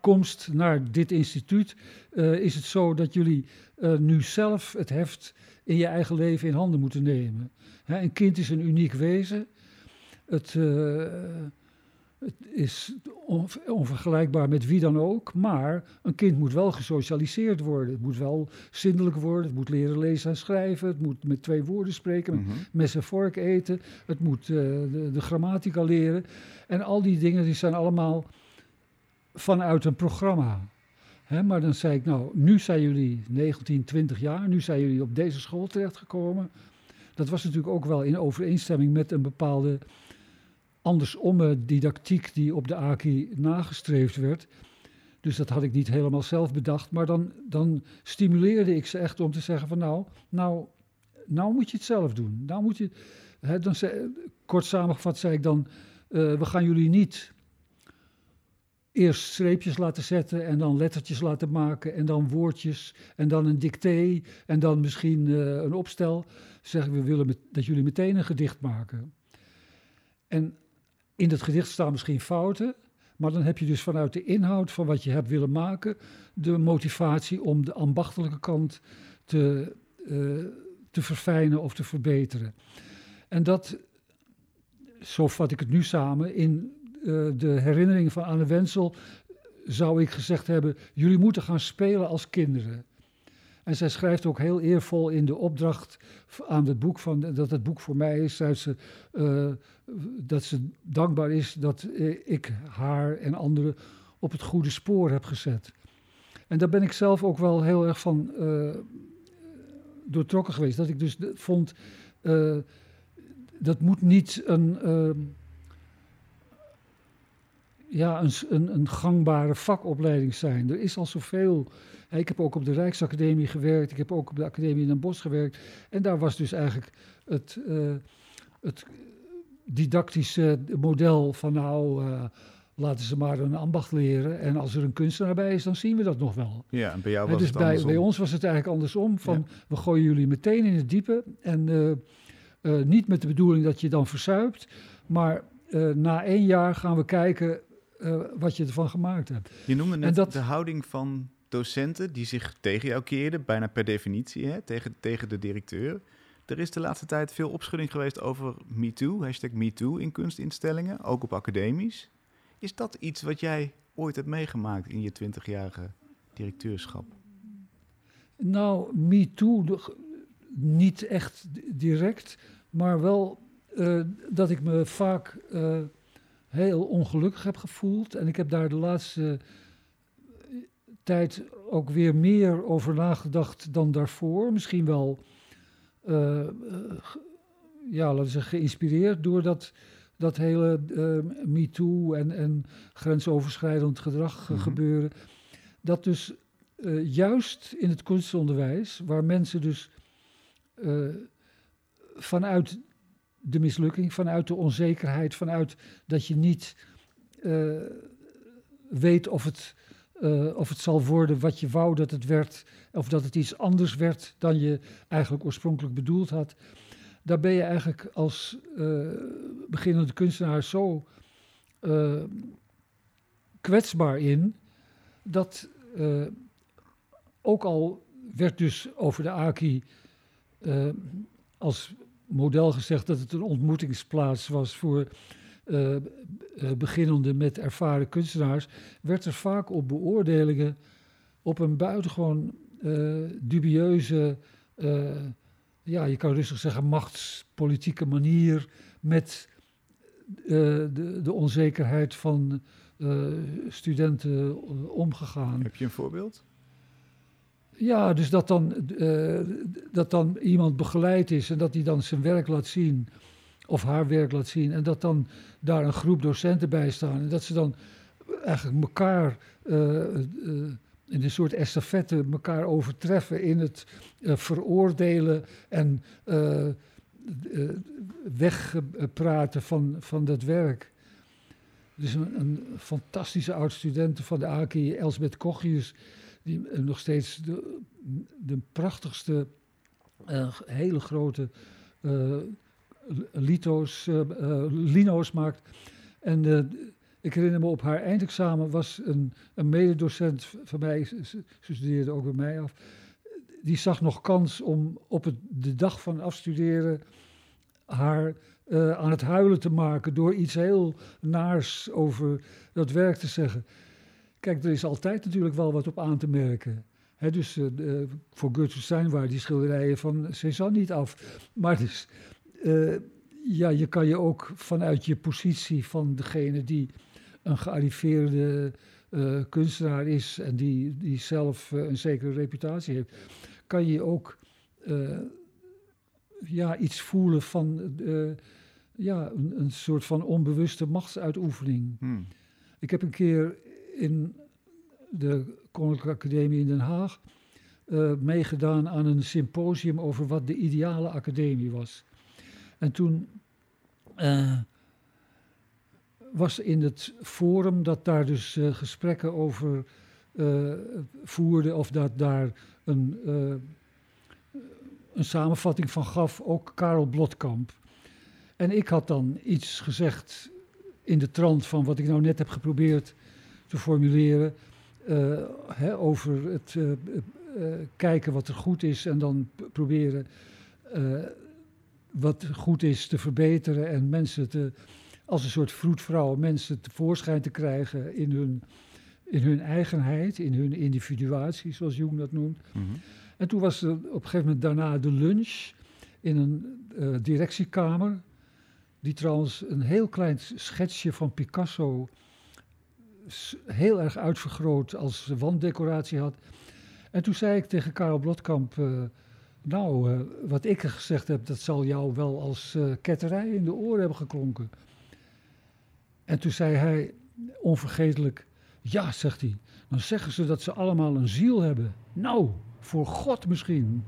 [SPEAKER 3] komst naar dit instituut uh, is het zo dat jullie uh, nu zelf het heft in je eigen leven in handen moeten nemen. Hè, een kind is een uniek wezen. Het, het is onvergelijkbaar met wie dan ook, maar een kind moet wel gesocialiseerd worden. Het moet wel zindelijk worden, het moet leren lezen en schrijven, het moet met twee woorden spreken, met mm mes en vork eten, het moet uh, de, de, grammatica leren. En al die dingen die zijn allemaal vanuit een programma. He, maar dan zei ik, nou, nu zijn jullie 19, 20 jaar, nu zijn jullie op deze school terechtgekomen. Dat was natuurlijk ook wel in overeenstemming met een bepaalde andersomme didactiek die op de AKI nagestreefd werd. Dus dat had ik niet helemaal zelf bedacht. Maar dan, dan stimuleerde ik ze echt om te zeggen van nou, nou, nou moet je het zelf doen. Nou moet je, hè, dan kort samengevat zei ik dan, uh, we gaan jullie niet eerst streepjes laten zetten en dan lettertjes laten maken en dan woordjes en dan een dicté en dan misschien uh, een opstel. Zeggen we willen dat jullie meteen een gedicht maken. En in het gedicht staan misschien fouten, maar dan heb je dus vanuit de inhoud van wat je hebt willen maken, de motivatie om de ambachtelijke kant te, uh, te verfijnen of te verbeteren. En dat, zo vat ik het nu samen, in uh, de herinnering van Anne Wensel zou ik gezegd hebben: jullie moeten gaan spelen als kinderen. En zij schrijft ook heel eervol in de opdracht aan het boek van, dat het boek voor mij is, dat ze, uh, dat ze dankbaar is dat ik haar en anderen op het goede spoor heb gezet. En daar ben ik zelf ook wel heel erg van uh, doortrokken geweest. Dat ik dus vond, dat moet niet een ja, een, een, een, gangbare vakopleiding zijn. Er is al zoveel. Ik heb ook op de Rijksacademie gewerkt, ik heb ook op de Academie in Den Bosch gewerkt. En daar was dus eigenlijk het, uh, het didactische model van nou, uh, laten ze maar een ambacht leren. En als er een kunstenaar bij is, dan zien we dat nog wel.
[SPEAKER 2] Ja, en bij jou was
[SPEAKER 3] dus
[SPEAKER 2] het
[SPEAKER 3] bij,
[SPEAKER 2] andersom.
[SPEAKER 3] bij ons was het eigenlijk andersom. Van, ja. We gooien jullie meteen in het diepe. En uh, niet met de bedoeling dat je dan verzuipt, maar na één jaar gaan we kijken uh, wat je ervan gemaakt hebt.
[SPEAKER 2] Je noemde net dat, de houding van docenten die zich tegen jou keerden, bijna per definitie, hè, tegen, tegen de directeur. Er is de laatste tijd veel opschudding geweest over MeToo, hashtag MeToo in kunstinstellingen, ook op academies. Is dat iets wat jij ooit hebt meegemaakt in je twintigjarige directeurschap?
[SPEAKER 3] Nou, MeToo niet echt direct, maar wel uh, dat ik me vaak... Uh, heel ongelukkig heb gevoeld. En ik heb daar de laatste tijd ook weer meer over nagedacht dan daarvoor. Misschien wel, uh, ja, laten we zeggen, geïnspireerd door dat, dat hele uh, MeToo en, en grensoverschrijdend gedrag mm -hmm. gebeuren. Dat dus uh, juist in het kunstonderwijs, waar mensen dus vanuit de mislukking, vanuit de onzekerheid, vanuit dat je niet uh, weet of het, uh, of het zal worden wat je wou dat het werd, of dat het iets anders werd dan je eigenlijk oorspronkelijk bedoeld had. Daar ben je eigenlijk als uh, beginnende kunstenaar zo kwetsbaar in, dat ook al werd dus over de AKI als model gezegd dat het een ontmoetingsplaats was voor uh, beginnende met ervaren kunstenaars, werd er vaak op beoordelingen op een buitengewoon uh, dubieuze, ja, je kan rustig zeggen, machtspolitieke manier met de, de, onzekerheid van studenten omgegaan.
[SPEAKER 2] Heb je een voorbeeld?
[SPEAKER 3] Ja, dus dat dan, uh, dat dan iemand begeleid is en dat hij dan zijn werk laat zien, of haar werk laat zien, en dat dan daar een groep docenten bij staan. En dat ze dan eigenlijk elkaar uh, uh, in een soort estafette elkaar overtreffen in het veroordelen en wegpraten van, van dat werk. Dus een, een fantastische oud-studente van de AKI, Elsbeth Kochius, die uh, nog steeds de, prachtigste, uh, hele grote uh, lito's, lino's maakt. En ik herinner me op haar eindexamen was een, een mededocent van mij, ze, studeerde ook bij mij af, die zag nog kans om op het, de dag van afstuderen haar aan het huilen te maken door iets heel naars over dat werk te zeggen. Kijk, er is altijd natuurlijk wel wat op aan te merken. He, dus uh, uh, voor Gertrude Stein waren die schilderijen van Cézanne niet af. Maar dus, uh, ja, je kan je ook vanuit je positie van degene die een gearriveerde kunstenaar is en die, die zelf een zekere reputatie heeft, kan je ook ja, iets voelen van ja, een, een, soort van onbewuste machtsuitoefening. Hmm. Ik heb een keer in de Koninklijke Academie in Den Haag uh, meegedaan aan een symposium over wat de ideale academie was. En toen uh, was in het forum dat daar dus uh, gesprekken over voerde, of dat daar een, een samenvatting van gaf, ook Karel Blotkamp. En ik had dan iets gezegd in de trant van wat ik nou net heb geprobeerd te formuleren. eh, hè, over het eh, eh, kijken wat er goed is en dan proberen wat goed is te verbeteren en mensen te, als een soort vroedvrouw, mensen tevoorschijn te krijgen in hun, in hun eigenheid, in hun individuatie, zoals Jung dat noemt.
[SPEAKER 2] Mhm.
[SPEAKER 3] En toen was er op een gegeven moment daarna de lunch in een directiekamer. Die trouwens een heel klein schetsje van Picasso heel erg uitvergroot als wanddecoratie had. En toen zei ik tegen Karel Blotkamp, eh, nou, eh, wat ik gezegd heb, dat zal jou wel als eh, ketterij in de oren hebben geklonken. En toen zei hij onvergetelijk, ja, zegt hij, dan zeggen ze dat ze allemaal een ziel hebben. Nou, voor God misschien.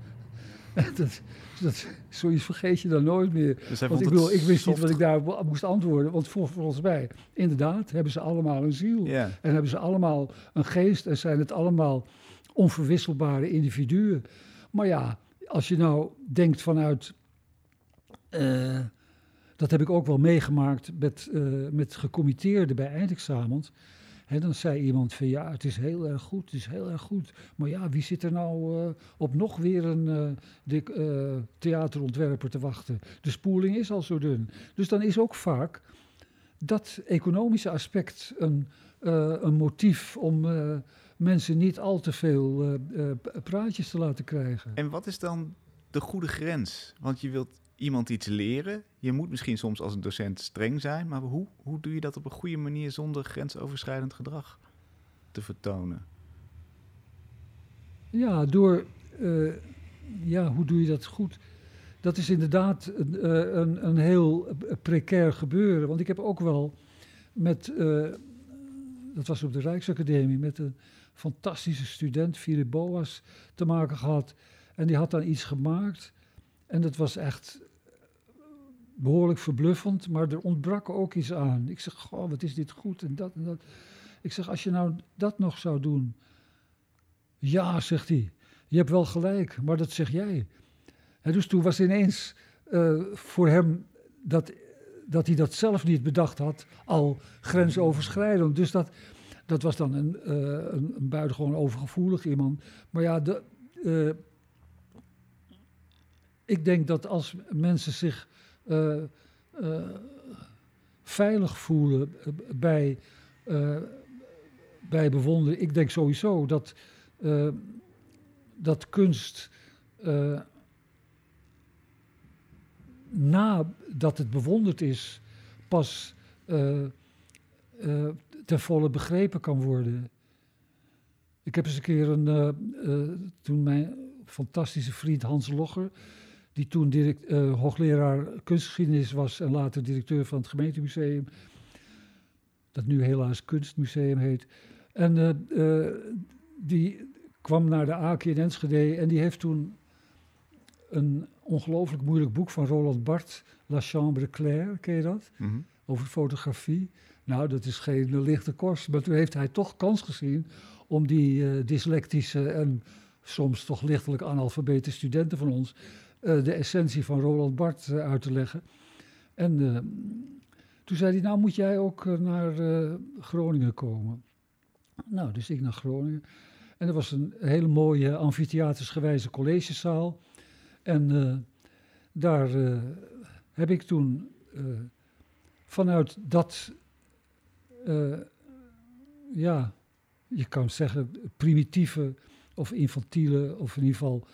[SPEAKER 3] dat, dat, zoiets vergeet je dan nooit meer.
[SPEAKER 2] Dus
[SPEAKER 3] Want ik, bedoel, ik wist niet wat ik daar moest antwoorden. Want vol- volgens mij, inderdaad, hebben ze allemaal een ziel. En hebben ze allemaal een geest en zijn het allemaal onverwisselbare individuen. Maar ja, als je nou denkt vanuit. eh, dat heb ik ook wel meegemaakt met, eh, met gecommitteerden bij eindexamens. Hè, dan zei iemand van ja, het is heel erg goed, het is heel erg goed. Maar ja, wie zit er nou eh, op nog weer een eh, eh, theaterontwerper te wachten? De spoeling is al zo dun. Dus dan is ook vaak dat economische aspect een, een motief om mensen niet al te veel praatjes te laten krijgen.
[SPEAKER 2] En wat is dan de goede grens? Want je wilt iemand iets leren. Je moet misschien soms als een docent streng zijn, maar hoe, hoe doe je dat op een goede manier zonder grensoverschrijdend gedrag te vertonen?
[SPEAKER 3] Ja, door. eh, ja, hoe doe je dat goed? Dat is inderdaad een, eh, een, een heel precair gebeuren. Want ik heb ook wel met. eh, dat was op de Rijksacademie. met een fantastische student, Philip Boas, te maken gehad. En die had dan iets gemaakt. En dat was echt behoorlijk verbluffend, maar er ontbrak ook iets aan. Ik zeg, goh, wat is dit goed en dat en dat. Ik zeg, als je nou dat nog zou doen. Ja, zegt hij, je hebt wel gelijk, maar dat zeg jij. En dus toen was ineens eh, voor hem dat, dat hij dat zelf niet bedacht had, al grensoverschrijdend. Dus dat, dat was dan een, eh een, een buitengewoon overgevoelig iemand. Maar ja, de, eh, ik denk dat als mensen zich veilig voelen eh, bij, eh, bij bewondering, ik denk sowieso dat, eh, dat kunst eh, nadat het bewonderd is, pas eh, eh, ten volle begrepen kan worden. Ik heb eens een keer een, eh, eh, toen mijn fantastische vriend Hans Logger, die toen direct, eh, hoogleraar kunstgeschiedenis was en later directeur van het gemeentemuseum, dat nu helaas Kunstmuseum heet. En eh, eh, die kwam naar de Aken in Enschede en die heeft toen een ongelooflijk moeilijk boek van Roland Barthes, La Chambre Claire, ken je dat?
[SPEAKER 2] Mhm.
[SPEAKER 3] over fotografie. Nou, dat is geen lichte kost. Maar toen heeft hij toch kans gezien om die eh, dyslectische en soms toch lichtelijk analfabete studenten van ons de essentie van Roland Barthes eh, uit te leggen. En eh, toen zei hij, nou moet jij ook eh, naar eh, Groningen komen. Nou, dus ik naar Groningen. En er was een hele mooie amfitheatersgewijze collegezaal. En eh, daar eh, heb ik toen eh, vanuit dat, eh, ja, je kan zeggen primitieve of infantiele, of in ieder geval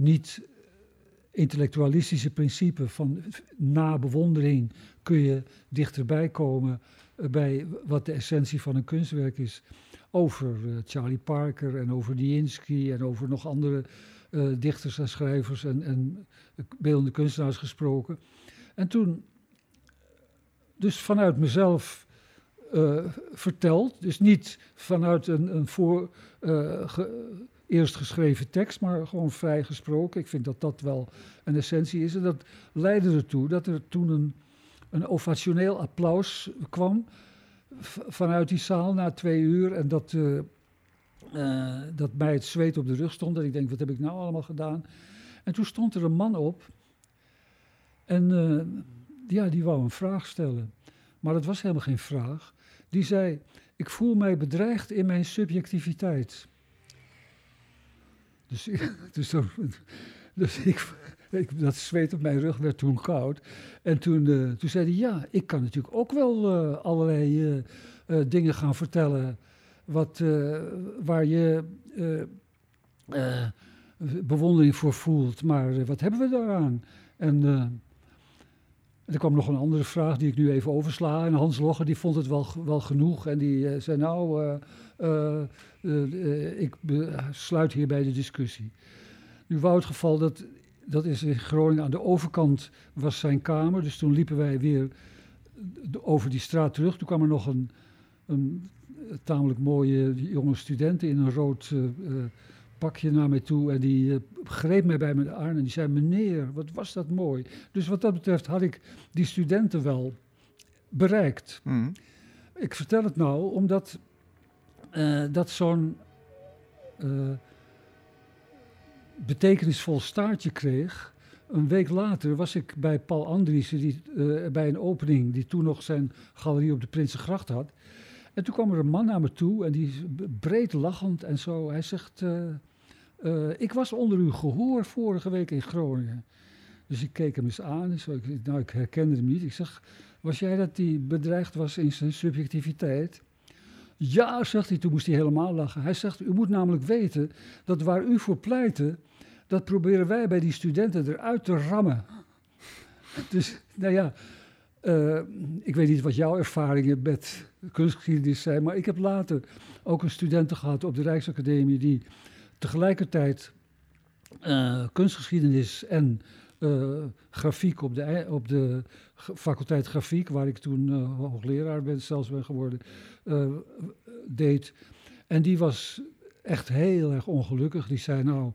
[SPEAKER 3] eh, niet intellectualistische principe van na bewondering kun je dichterbij komen eh, bij wat de essentie van een kunstwerk is. Over eh, Charlie Parker en over Nijinsky en over nog andere eh, dichters en schrijvers en, en beeldende kunstenaars gesproken. En toen, dus vanuit mezelf eh, verteld, dus niet vanuit een, een voor, eh, eerst geschreven tekst, maar gewoon vrij gesproken. Ik vind dat dat wel een essentie is. En dat leidde ertoe dat er toen een, een ovationeel applaus kwam vanuit die zaal na twee uur. En dat, eh, eh, dat mij het zweet op de rug stond. En ik denk, wat heb ik nou allemaal gedaan? En toen stond er een man op. En eh, ja, die wou een vraag stellen. maar dat was helemaal geen vraag. Die zei: Ik voel mij bedreigd in mijn subjectiviteit. Dus, dus, dus ik, ik, dat zweet op mijn rug werd toen koud. En toen, uh, toen zei hij: Ja, ik kan natuurlijk ook wel uh, allerlei uh, dingen gaan vertellen. Wat, waar je bewondering voor voelt. Maar wat hebben we daaraan? En er kwam nog een andere vraag die ik nu even oversla. En Hans Logger die vond het wel, wel genoeg. En die zei nou, ik sluit hierbij de discussie. Nu wou het geval dat, dat is in Groningen aan de overkant was zijn kamer. Dus toen liepen wij weer over die straat terug. Toen kwam er nog een, een tamelijk mooie jonge student in een rood pakje naar mij toe en die uh, greep mij bij mijn arm en die zei: Meneer, wat was dat mooi. Dus wat dat betreft had ik die studenten wel bereikt.
[SPEAKER 2] Mm.
[SPEAKER 3] Ik vertel het nou omdat uh, dat zo'n uh, betekenisvol staartje kreeg. Een week later was ik bij Paul Andriessen die, bij een opening die toen nog zijn galerie op de Prinsengracht had. En toen kwam er een man naar me toe en die breed lachend en zo. Hij zegt: ik was onder uw gehoor vorige week in Groningen. Dus ik keek hem eens aan. Zo, ik, nou, ik herkende hem niet. Ik zeg, was jij dat die bedreigd was in zijn subjectiviteit? Ja, zegt hij, toen moest hij helemaal lachen. Hij zegt, u moet namelijk weten dat waar u voor pleitte, dat proberen wij bij die studenten eruit te rammen. Dus, nou ja, uh, ik weet niet wat jouw ervaringen met kunstgeschiedenis zijn, maar ik heb later ook een studenten gehad op de Rijksacademie die tegelijkertijd uh, kunstgeschiedenis en uh, grafiek op de, op de faculteit grafiek, waar ik toen uh, hoogleraar ben, zelfs ben geworden, deed. En die was echt heel erg ongelukkig. Die zei nou,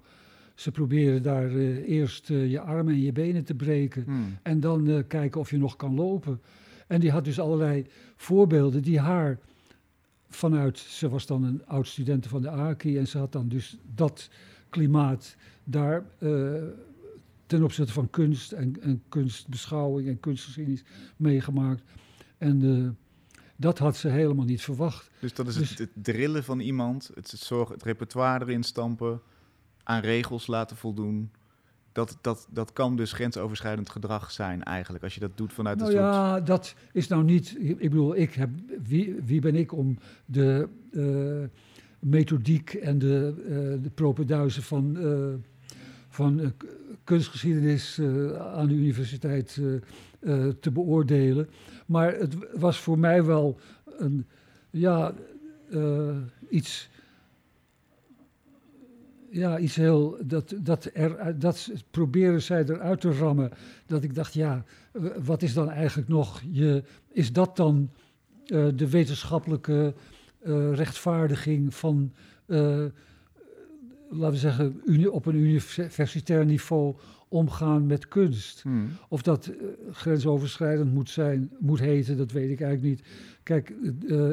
[SPEAKER 3] ze proberen daar eerst je armen en je benen te breken
[SPEAKER 2] hmm.
[SPEAKER 3] en dan kijken of je nog kan lopen. En die had dus allerlei voorbeelden die haar vanuit, ze was dan een oud studente van de AKI en ze had dan dus dat klimaat daar ten opzichte van kunst en, en, kunstbeschouwing en kunstgeschiedenis meegemaakt. En uh, dat had ze helemaal niet verwacht.
[SPEAKER 2] Dus dat is dus, het, het, drillen van iemand, het, het, repertoire erin stampen, aan regels laten voldoen dat, dat, dat kan dus grensoverschrijdend gedrag zijn eigenlijk, als je dat doet vanuit
[SPEAKER 3] nou
[SPEAKER 2] een soort...
[SPEAKER 3] Ja, dat is nou niet... Ik bedoel, ik heb, wie, wie ben ik om de uh, methodiek en de, uh, de propenduizen van, uh, van kunstgeschiedenis aan de universiteit te beoordelen. Maar het was voor mij wel een, ja, iets ja, iets heel. Dat, dat, er, dat proberen zij eruit te rammen. Dat ik dacht, ja, wat is dan eigenlijk nog je. Is dat dan de wetenschappelijke rechtvaardiging van. Laten we zeggen, uni, op een universitair niveau omgaan met kunst.
[SPEAKER 2] Hmm.
[SPEAKER 3] Of dat grensoverschrijdend moet zijn, moet heten, dat weet ik eigenlijk niet. Kijk,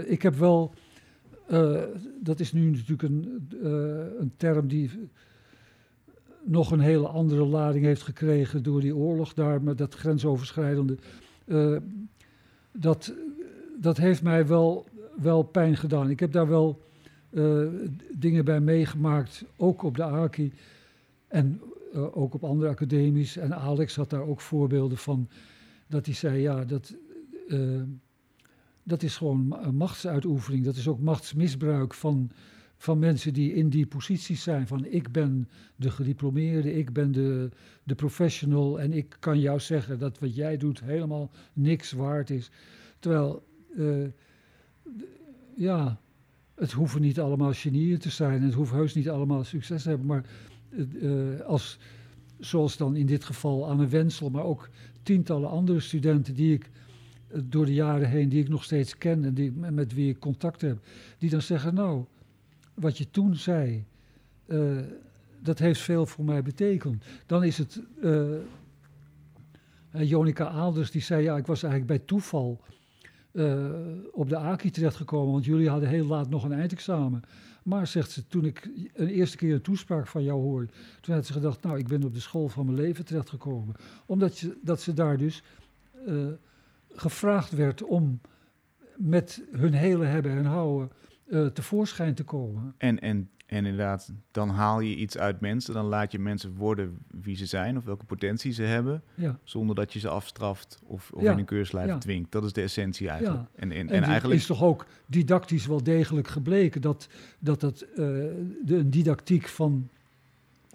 [SPEAKER 3] ik heb wel uh, dat is nu natuurlijk een, een term die nog een hele andere lading heeft gekregen door die oorlog daar, met dat grensoverschrijdende. Dat, dat heeft mij wel, wel pijn gedaan. Ik heb daar wel dingen bij meegemaakt, ook op de AKI en ook op andere academies. En Alex had daar ook voorbeelden van, dat hij zei, ja, dat dat is gewoon machtsuitoefening. Dat is ook machtsmisbruik van, van mensen die in die posities zijn. Van ik ben de gediplomeerde, ik ben de, de professional en ik kan jou zeggen dat wat jij doet helemaal niks waard is. Terwijl, ja, het hoeven niet allemaal genieën te zijn. Het hoeft heus niet allemaal succes te hebben. Maar uh, als, zoals dan in dit geval Anne Wensel, maar ook tientallen andere studenten die ik door de jaren heen die ik nog steeds ken en die, met wie ik contact heb, die dan zeggen, nou, wat je toen zei, uh, dat heeft veel voor mij betekend. Dan is het, Jonica Aalders die zei, ja, ik was eigenlijk bij toeval uh, op de AKI terechtgekomen, want jullie hadden heel laat nog een eindexamen. Maar, zegt ze, toen ik een eerste keer een toespraak van jou hoorde, toen had ze gedacht, nou, ik ben op de school van mijn leven terechtgekomen. Omdat je, dat ze daar dus gevraagd werd om met hun hele hebben en houden uh, tevoorschijn te komen.
[SPEAKER 2] En, en, en inderdaad, dan haal je iets uit mensen, dan laat je mensen worden wie ze zijn of welke potentie ze hebben,
[SPEAKER 3] ja.
[SPEAKER 2] zonder dat je ze afstraft of, of
[SPEAKER 3] Ja,
[SPEAKER 2] in een keurslijf
[SPEAKER 3] ja.
[SPEAKER 2] dwingt. Dat is de essentie eigenlijk. En, en, en,
[SPEAKER 3] En, dit
[SPEAKER 2] eigenlijk
[SPEAKER 3] is toch ook didactisch wel degelijk gebleken dat, dat het, eh, de, een didactiek van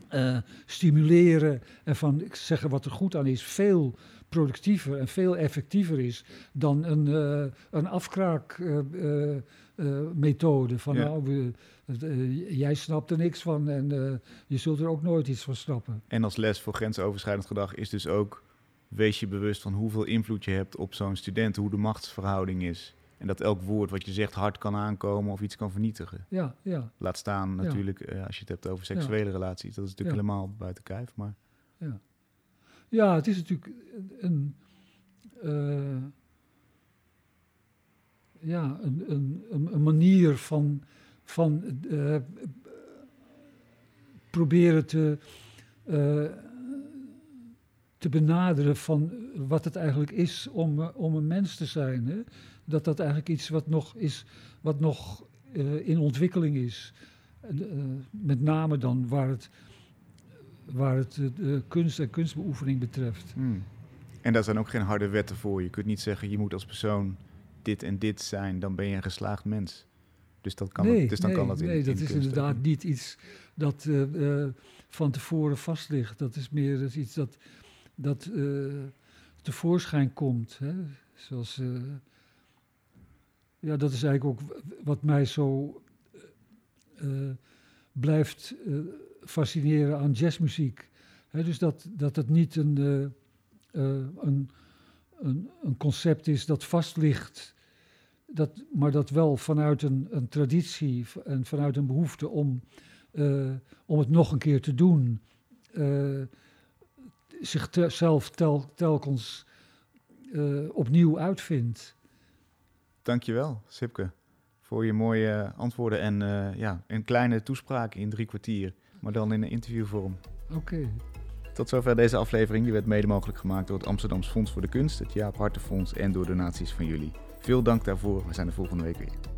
[SPEAKER 3] eh, stimuleren en van zeggen wat er goed aan is, veel productiever en veel effectiever is dan een, eh een afkraakmethode. van
[SPEAKER 2] Ja.
[SPEAKER 3] nou, eh, jij snapt er niks van en eh, je zult er ook nooit iets van snappen.
[SPEAKER 2] En als les voor grensoverschrijdend gedrag is dus ook... wees je bewust van hoeveel invloed je hebt op zo'n student... hoe de machtsverhouding is. En dat elk woord wat je zegt hard kan aankomen of iets kan vernietigen.
[SPEAKER 3] Ja, ja,
[SPEAKER 2] Laat staan
[SPEAKER 3] Ja.
[SPEAKER 2] natuurlijk, eh, als je het hebt over seksuele relaties. Dat is natuurlijk
[SPEAKER 3] Ja.
[SPEAKER 2] helemaal buiten kijf. Maar
[SPEAKER 3] ja, het is natuurlijk een, eh, ja, een, een, een, manier van, van eh, proberen te, eh, te benaderen van wat het eigenlijk is om, eh, om een mens te zijn. Hè? Dat dat eigenlijk iets wat nog is, wat nog in ontwikkeling is. Met name dan waar het, waar het kunst en kunstbeoefening betreft.
[SPEAKER 2] Hmm. En daar zijn ook geen harde wetten voor. Je kunt niet zeggen, je moet als persoon dit en dit zijn, dan ben je een geslaagd mens. Dus, dat kan
[SPEAKER 3] nee,
[SPEAKER 2] het, dus dan
[SPEAKER 3] nee,
[SPEAKER 2] kan dat in
[SPEAKER 3] nee, dat is inderdaad
[SPEAKER 2] ook.
[SPEAKER 3] niet iets dat eh, eh, van tevoren vast ligt. Dat is meer dat is iets dat, dat eh, tevoorschijn komt. Hè? Zoals, ja, dat is eigenlijk ook wat mij zo blijft fascineren aan jazzmuziek. Hè, dus dat, dat het niet een, een, een, een concept is dat vast ligt dat, maar dat wel vanuit een, een traditie en vanuit een behoefte om, eh, om het nog een keer te doen, eh, zichzelf tel, telkens eh, opnieuw uitvindt.
[SPEAKER 2] Dankjewel, Sipke, voor je mooie antwoorden en ja, een kleine toespraak in drie kwartier, maar dan in een interviewvorm.
[SPEAKER 3] Oké,
[SPEAKER 2] Tot zover deze aflevering. Die werd mede mogelijk gemaakt door het Amsterdams Fonds voor de Kunst, het Jaap Hartenfonds en door donaties van jullie. Veel dank daarvoor. We zijn er volgende week weer.